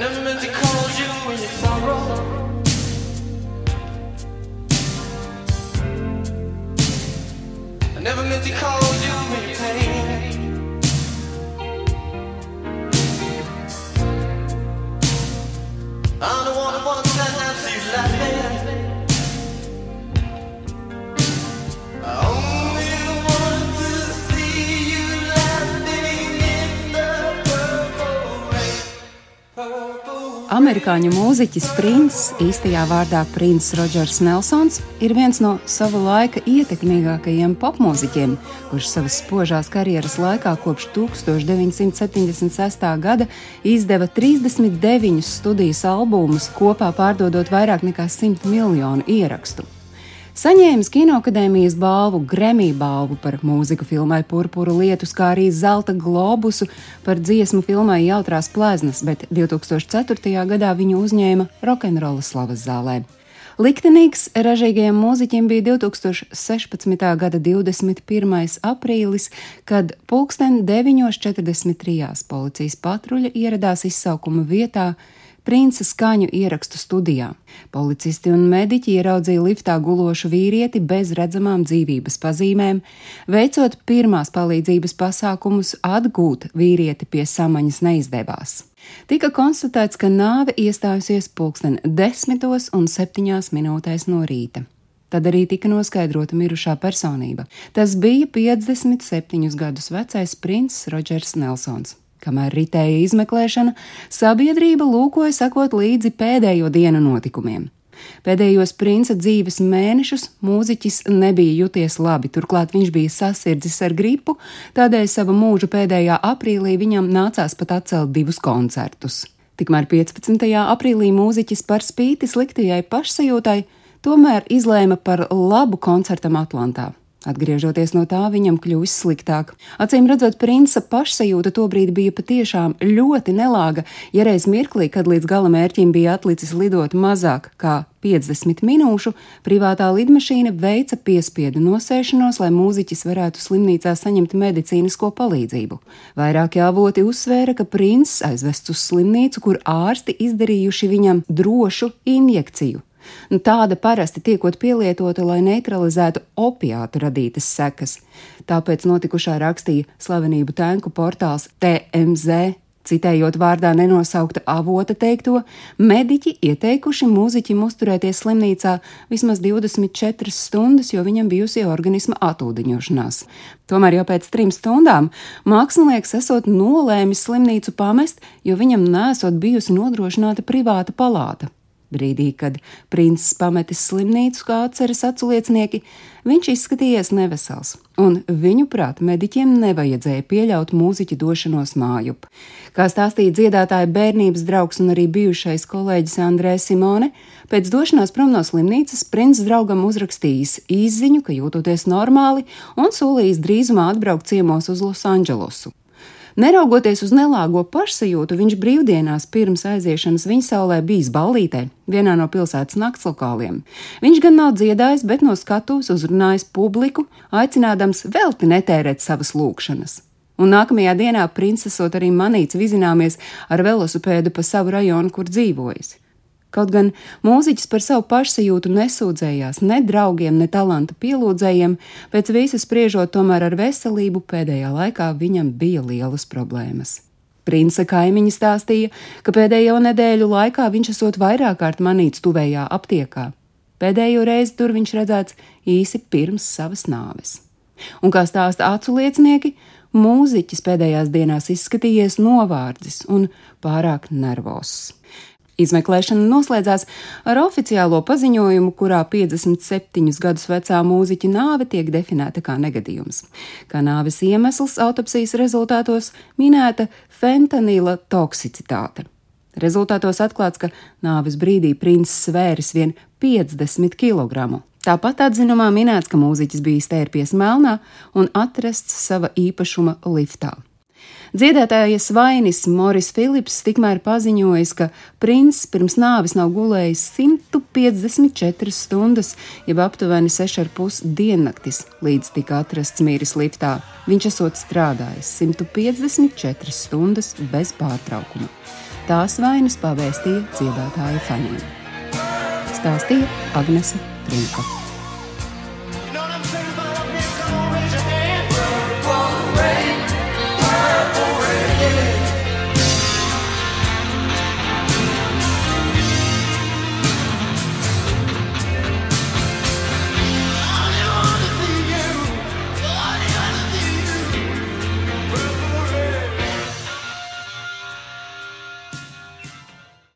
never meant to call you any sorrow. I never meant to cause you Amerikāņu mūziķis Princis, īstajā vārdā Princis Rodžers Nelsons, ir viens no sava laika ietekmīgākajiem popmūziķiem, kurš savas spožās karjeras laikā kopš 1976. gada izdeva 39 studijas albumus, kopā pārdodot vairāk nekā 100 miljonu ierakstu. Saņēmis Kinoakadēmijas balvu, Grammy balvu par mūziku filmai Purpura lietus, kā arī zelta globusu par dziesmu filmai Jautrās plēznas, bet 2004. gadā viņu uzņēma rokenrola slavas zālē. Liktenīgs ražīgajiem mūziķiem bija 2016. gada 21. aprīlis, kad pulksten 9.43. policijas patruļa ieradās izsaukuma vietā Princa skaņu ierakstu studijā. Policisti un mediķi ieraudzīja liftā gulošu vīrieti bez redzamām dzīvības pazīmēm, veicot pirmās palīdzības pasākumus, atgūt vīrieti pie samaņas neizdevās. Tika konstatēts, ka nāve iestājusies pulksten 10 un 7 minūtēs no rīta. Tad arī tika noskaidrota mirušā personība. Tas bija 57 gadus vecais princis Rodžers Nelsons. Kamēr ritēja izmeklēšana, sabiedrība lūkoja sekot līdzi pēdējo dienu notikumiem. Pēdējos princa dzīves mēnešus mūziķis nebija juties labi, turklāt viņš bija sasirdzis ar gripu, tādēļ sava mūža pēdējā aprīlī viņam nācās pat atcelt divus koncertus. Tikmēr 15. aprīlī mūziķis par spīti sliktajai pašsajūtai tomēr izlēma par labu koncertam Atlantā. Atgriežoties no tā, viņam kļūst sliktāk. Acīm redzot, princia pašsajūta tobrīd bija patiešām ļoti nelāga, ja reiz mirklī, kad līdz gala mērķim bija atlicis lidot mazāk kā 50 minūšu, privātā lidmašīna veica piespiedu nosēšanos, lai mūziķis varētu slimnīcā saņemt medicīnisko palīdzību. Vairāki avoti uzsvēra, ka princis aizvests uz slimnīcu, kur ārsti izdarījuši viņam drošu injekciju. Nu, tāda parasti tiekot pielietota, lai neutralizētu opiātu radītas sekas. Tāpēc notikušā rakstīja slavenību tanku portāls TMZ. Citējot vārdā nenosaukta avota teikto, mediķi ieteikuši mūziķim uzturēties slimnīcā vismaz 24 stundas, jo viņam bijusi organisma atūdeņošanās. Tomēr jau pēc trim stundām mākslinieks esot nolēmis slimnīcu pamest, jo viņam nesot bijusi nodrošināta privāta palāta. Brīdī, kad princis pametis slimnīcu, kā atceras aculiecinieki, viņš izskatījies nevesels, un viņu prāt mediķiem nevajadzēja pieļaut mūziķa došanos mājup. Kā stāstīja dziedātāja bērnības draugs un arī bijušais kolēģis Andrē Simone, pēc došanās prom no slimnīcas princis draugam uzrakstījis īziņu, ka jūtoties normāli un solījis drīzumā atbraukt ciemos uz Losandželosu. Neraugoties uz nelāgo pašsajūtu, viņš brīvdienās pirms aiziešanas viņa saulē bijis ballītē, vienā no pilsētas naktslokāliem. Viņš gan nav dziedājis, bet no skatuves uzrunājis publiku, aicinādams velti netērēt savas lūkšanas. Un nākamajā dienā princesot arī manīts vizināmies ar velosipēdu pa savu rajonu, kur dzīvojis. Kaut gan mūziķis par savu pašsajūtu nesūdzējās ne draugiem, ne talanta pielūdzējiem, pēc visas spriežot tomēr ar veselību pēdējā laikā viņam bija lielas problēmas. Prince kaimiņi stāstīja, ka pēdējo nedēļu laikā viņš esot vairāk kārt manīts tuvējā aptiekā. Pēdējo reizi tur viņš redzēts īsi pirms savas nāves. Un kā stāsta acu liecinieki, mūziķis pēdējās dienās izskatījies novārdzis un pārāk nervozs. Izmeklēšana noslēdzās ar oficiālo paziņojumu, kurā 57 gadus vecā mūziķa nāve tiek definēta kā negadījums. Kā nāves iemesls autopsijas rezultātos minēta fentanīla toksicitāte. Rezultātos atklāts, ka nāves brīdī princis svēris vien 50 kg. Tāpat atzinumā minēts, ka mūziķis bija stērpies melnā un atrasts sava īpašuma liftā. Dziedātājas vainis Moris Filips tikmēr paziņojis, ka princis pirms nāves nav gulējis 154 stundas, jeb aptuveni 6,5 diennaktis, līdz tika atrasts mīris liftā. Viņš esot strādājis 154 stundas bez pārtraukuma. tās vainas pavēstīja dziedātāju faniem. Stāstīja Agnese Trunka.